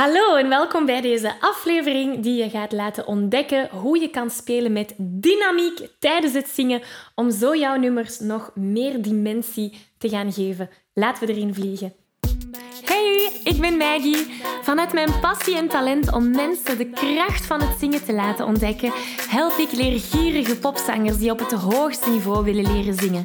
Hallo en welkom bij deze aflevering die je gaat laten ontdekken hoe je kan spelen met dynamiek tijdens het zingen om zo jouw nummers nog meer dimensie te gaan geven. Laten we erin vliegen. Hey, ik ben Maggie. Vanuit mijn passie en talent om mensen de kracht van het zingen te laten ontdekken, help ik leergierige popzangers die op het hoogste niveau willen leren zingen.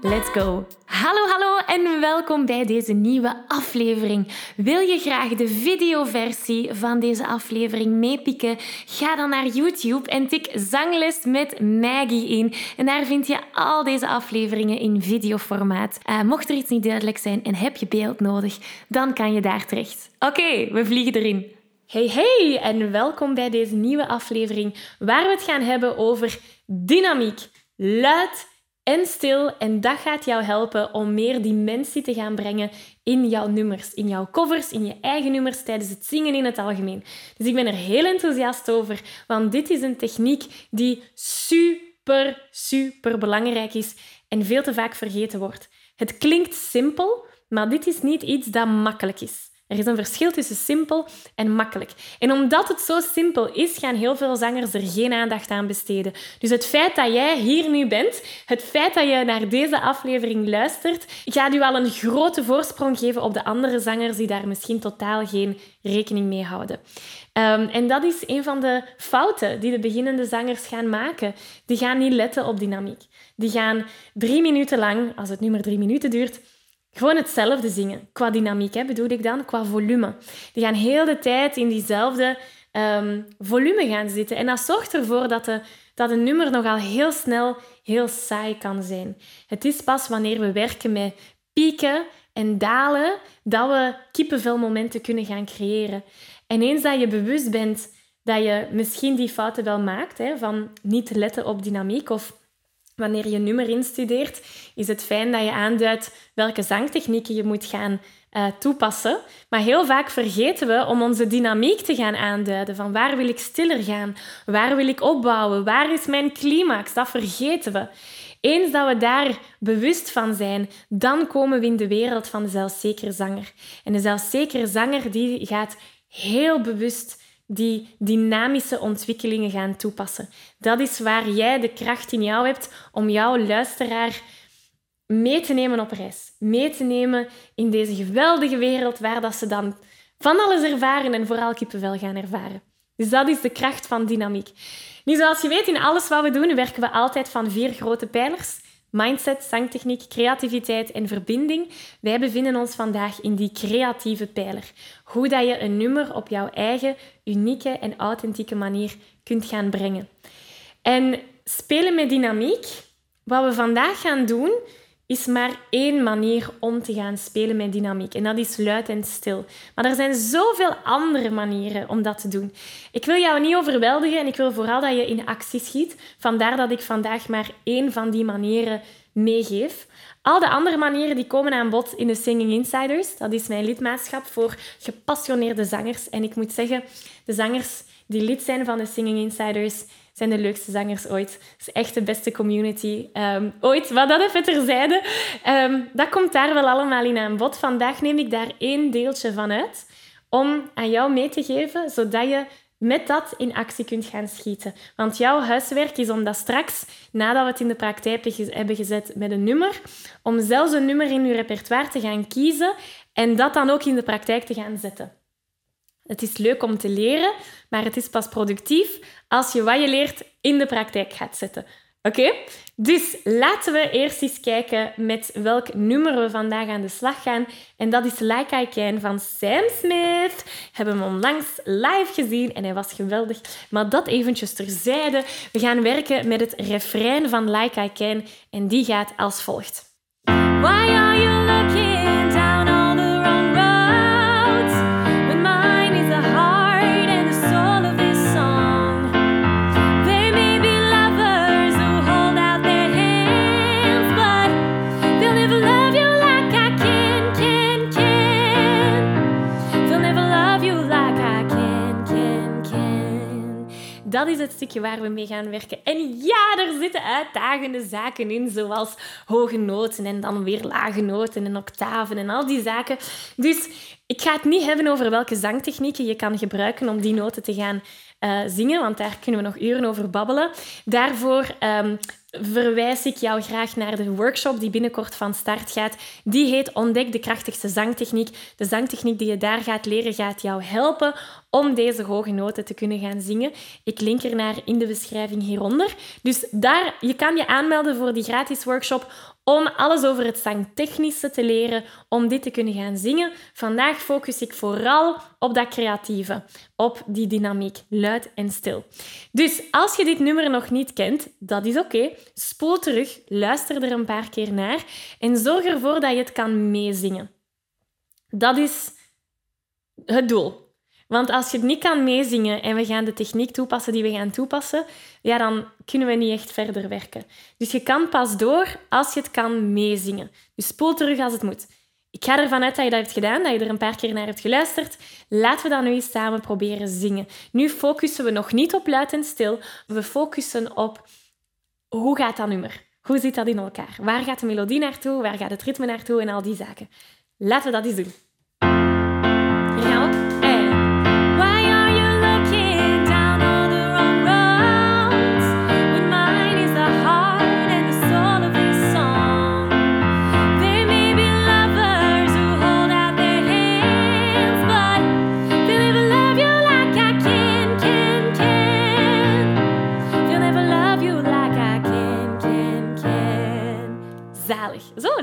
Let's go! Hallo, hallo en welkom bij deze nieuwe aflevering. Wil je graag de videoversie van deze aflevering meepikken? Ga dan naar YouTube en tik Zangles met Maggie in. En daar vind je al deze afleveringen in videoformaat. Uh, mocht er iets niet duidelijk zijn en heb je beeld nodig, dan kan je daar terecht. Oké, we vliegen erin. Hey hey en welkom bij deze nieuwe aflevering waar we het gaan hebben over dynamiek. Luid en stil en dat gaat jou helpen om meer dimensie te gaan brengen in jouw nummers, in jouw covers, in je eigen nummers tijdens het zingen in het algemeen. Dus ik ben er heel enthousiast over, want dit is een techniek die super, super belangrijk is en veel te vaak vergeten wordt. Het klinkt simpel, maar dit is niet iets dat makkelijk is. Er is een verschil tussen simpel en makkelijk. En omdat het zo simpel is, gaan heel veel zangers er geen aandacht aan besteden. Dus het feit dat jij hier nu bent, het feit dat je naar deze aflevering luistert, gaat u al een grote voorsprong geven op de andere zangers die daar misschien totaal geen rekening mee houden. Um, en dat is een van de fouten die de beginnende zangers gaan maken. Die gaan niet letten op dynamiek. Die gaan drie minuten lang, als het nummer drie minuten duurt, gewoon hetzelfde zingen. Qua dynamiek hè, bedoel ik dan, qua volume. Die gaan heel de tijd in diezelfde um, volume gaan zitten. En dat zorgt ervoor dat, de, dat een nummer nogal heel snel heel saai kan zijn. Het is pas wanneer we werken met pieken en dalen dat we kippenvelmomenten kunnen gaan creëren. En eens dat je bewust bent dat je misschien die fouten wel maakt, hè, van niet te letten op dynamiek of wanneer je nummer instudeert, is het fijn dat je aanduidt welke zangtechnieken je moet gaan uh, toepassen. Maar heel vaak vergeten we om onze dynamiek te gaan aanduiden. Van waar wil ik stiller gaan? Waar wil ik opbouwen? Waar is mijn climax? Dat vergeten we. Eens dat we daar bewust van zijn, dan komen we in de wereld van de zelfzekere zanger. En de zelfzekere zanger die gaat heel bewust die dynamische ontwikkelingen gaan toepassen. Dat is waar jij de kracht in jou hebt om jouw luisteraar mee te nemen op reis. Mee te nemen in deze geweldige wereld waar dat ze dan van alles ervaren en vooral kippenvel gaan ervaren. Dus dat is de kracht van dynamiek. Nu, zoals je weet, in alles wat we doen, werken we altijd van vier grote pijlers. Mindset, zangtechniek, creativiteit en verbinding. Wij bevinden ons vandaag in die creatieve pijler. Hoe dat je een nummer op jouw eigen, unieke en authentieke manier kunt gaan brengen. En spelen met dynamiek, wat we vandaag gaan doen, is maar één manier om te gaan spelen met dynamiek. En dat is luid en stil. Maar er zijn zoveel andere manieren om dat te doen. Ik wil jou niet overweldigen en ik wil vooral dat je in actie schiet. Vandaar dat ik vandaag maar één van die manieren meegeef. Al de andere manieren die komen aan bod in de Singing Insiders. Dat is mijn lidmaatschap voor gepassioneerde zangers. En ik moet zeggen, de zangers die lid zijn van de Singing Insiders zijn de leukste zangers ooit. Het is echt de beste community um, ooit. Wat dat even terzijde. Um, dat komt daar wel allemaal in aan bod. Vandaag neem ik daar één deeltje van uit om aan jou mee te geven, zodat je met dat in actie kunt gaan schieten. Want jouw huiswerk is om dat straks, nadat we het in de praktijk hebben gezet met een nummer, om zelfs een nummer in je repertoire te gaan kiezen en dat dan ook in de praktijk te gaan zetten. Het is leuk om te leren, maar het is pas productief als je wat je leert in de praktijk gaat zetten. Oké? Dus laten we eerst eens kijken met welk nummer we vandaag aan de slag gaan. En dat is Like I Can van Sam Smith. Hebben hem onlangs live gezien en hij was geweldig. Maar dat eventjes terzijde. We gaan werken met het refrein van Like I Can en die gaat als volgt. Why are you looking down all the wrong Dat is het stukje waar we mee gaan werken. En ja, er zitten uitdagende zaken in, zoals hoge noten en dan weer lage noten en octaven en al die zaken. Dus ik ga het niet hebben over welke zangtechnieken je kan gebruiken om die noten te gaan eh, zingen, want daar kunnen we nog uren over babbelen. Daarvoor ehm, verwijs ik jou graag naar de workshop die binnenkort van start gaat. Die heet Ontdek de krachtigste zangtechniek. De zangtechniek die je daar gaat leren gaat jou helpen om deze hoge noten te kunnen gaan zingen. Ik link er naar in de beschrijving hieronder. Dus daar, je kan je aanmelden voor die gratis workshop om alles over het zangtechnische te leren, om dit te kunnen gaan zingen. Vandaag focus ik vooral op dat creatieve, op die dynamiek, luid en stil. Dus als je dit nummer nog niet kent, dat is oké. Spoel terug, luister er een paar keer naar en zorg ervoor dat je het kan meezingen. Dat is het doel. Want als je het niet kan meezingen en we gaan de techniek toepassen die we gaan toepassen, ja, dan kunnen we niet echt verder werken. Dus je kan pas door als je het kan meezingen. Dus spoel terug als het moet. Ik ga ervan uit dat je dat hebt gedaan, dat je er een paar keer naar hebt geluisterd. Laten we dat nu eens samen proberen zingen. Nu focussen we nog niet op luid en stil. We focussen op hoe gaat dat nummer? Hoe zit dat in elkaar? Waar gaat de melodie naartoe? Waar gaat het ritme naartoe? En al die zaken. Laten we dat eens doen.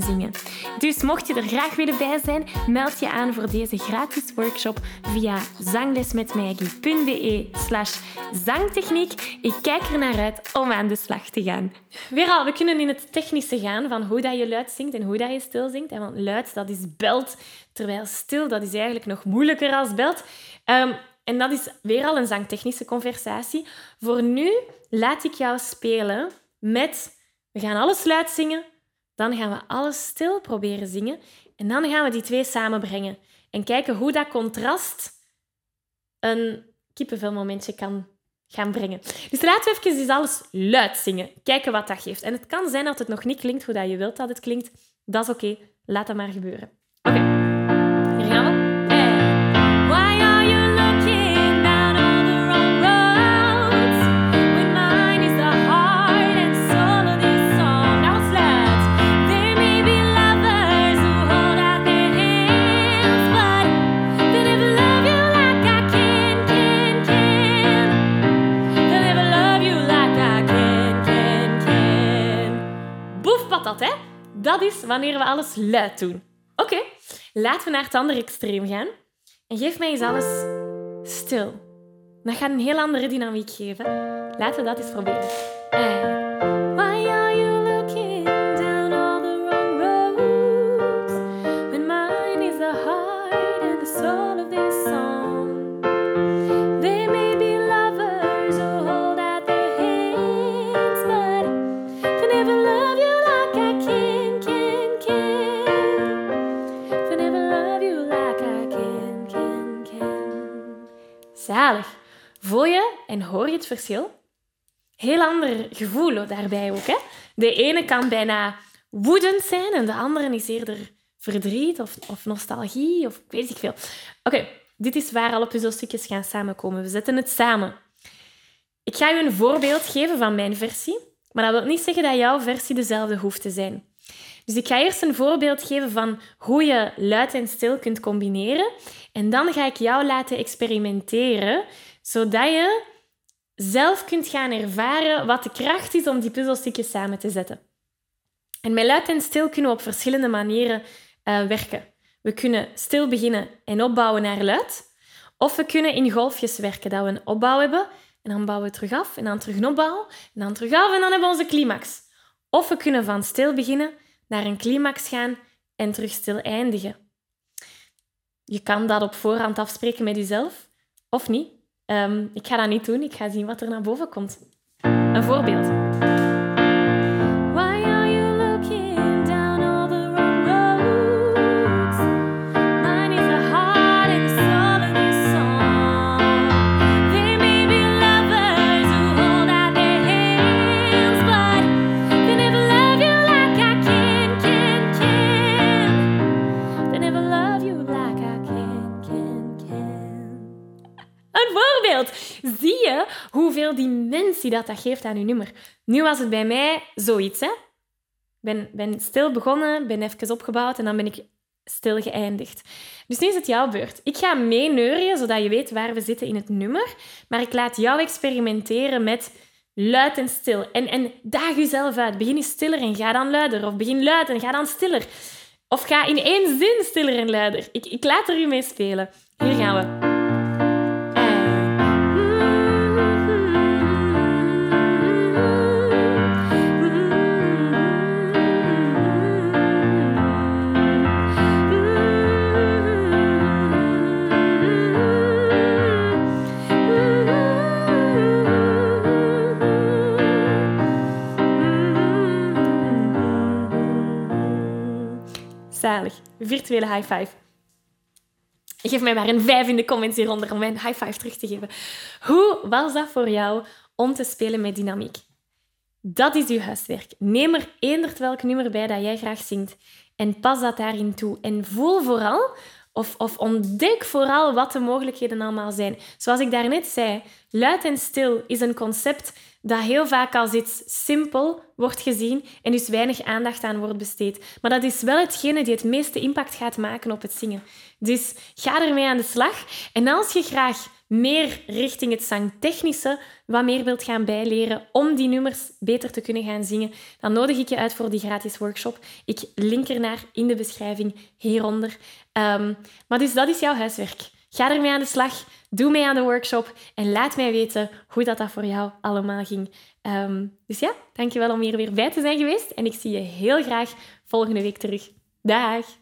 zingen. Dus mocht je er graag willen bij zijn, meld je aan voor deze gratis workshop via zanglesmetmaggie.be slash zangtechniek. Ik kijk er naar uit om aan de slag te gaan. Weer al, we kunnen in het technische gaan van hoe dat je luid zingt en hoe dat je stil zingt. Want luid, dat is belt, terwijl stil, dat is eigenlijk nog moeilijker als belt. Um, en dat is weer al een zangtechnische conversatie. Voor nu laat ik jou spelen met... We gaan alles luid zingen, dan gaan we alles stil proberen zingen. En dan gaan we die twee samenbrengen. En kijken hoe dat contrast een kippenvelmomentje kan gaan brengen. Dus laten we even eens alles luid zingen. Kijken wat dat geeft. En het kan zijn dat het nog niet klinkt hoe dat je wilt dat het klinkt. Dat is oké. Laat dat maar gebeuren. Oké. Is wanneer we alles luid doen. Oké, laten we naar het andere extreem gaan. En geef mij eens alles stil. Dat gaat een heel andere dynamiek geven. Laten we dat eens proberen. En... Why are you looking down all the wrong? When mine is and the soul of this song. Je verschil? Heel ander gevoel daarbij ook. Hè? De ene kan bijna woedend zijn en de andere is eerder verdriet of, of nostalgie of weet ik veel. Oké, dit is waar alle puzzelstukjes gaan samenkomen. We zetten het samen. Ik ga u een voorbeeld geven van mijn versie, maar dat wil niet zeggen dat jouw versie dezelfde hoeft te zijn. Dus ik ga eerst een voorbeeld geven van hoe je luid en stil kunt combineren. En dan ga ik jou laten experimenteren, zodat je zelf kunt gaan ervaren wat de kracht is om die puzzelstukjes samen te zetten. En met luid en stil kunnen we op verschillende manieren uh, werken. We kunnen stil beginnen en opbouwen naar luid. Of we kunnen in golfjes werken, dat we een opbouw hebben en dan bouwen we terug af en dan terug een opbouw en dan terug af en dan hebben we onze climax. Of we kunnen van stil beginnen naar een climax gaan en terug stil eindigen. Je kan dat op voorhand afspreken met jezelf of niet. Um, ik ga dat niet doen. Ik ga zien wat er naar boven komt. Een voorbeeld. Zie je hoeveel dimensie dat, dat geeft aan je nummer? Nu was het bij mij zoiets. Hè? ben, ben stil begonnen, ben even opgebouwd en dan ben ik stil geëindigd. Dus nu is het jouw beurt. Ik ga meeneurien, zodat je weet waar we zitten in het nummer. Maar ik laat jou experimenteren met luid en stil. En, en daag jezelf uit. Begin eens stiller en ga dan luider. Of begin luid en ga dan stiller. Of ga in één zin stiller en luider. Ik, ik laat er u mee spelen. Hier gaan we. Virtuele high five. Geef mij maar een vijf in de comments hieronder om mijn high five terug te geven. Hoe was dat voor jou om te spelen met dynamiek? Dat is uw huiswerk. Neem er eender welk nummer bij dat jij graag zingt en pas dat daarin toe. En voel vooral of, of ontdek vooral wat de mogelijkheden allemaal zijn. Zoals ik daarnet zei, luid en stil is een concept dat heel vaak als iets simpel wordt gezien en dus weinig aandacht aan wordt besteed. Maar dat is wel hetgene die het meeste impact gaat maken op het zingen. Dus ga ermee aan de slag. En als je graag meer richting het zangtechnische wat meer wilt gaan bijleren om die nummers beter te kunnen gaan zingen, dan nodig ik je uit voor die gratis workshop. Ik link ernaar in de beschrijving hieronder. Um, maar dus dat is jouw huiswerk. Ga ermee aan de slag, doe mee aan de workshop en laat mij weten hoe dat, dat voor jou allemaal ging. Um, dus ja, dankjewel om hier weer bij te zijn geweest en ik zie je heel graag volgende week terug. Dag!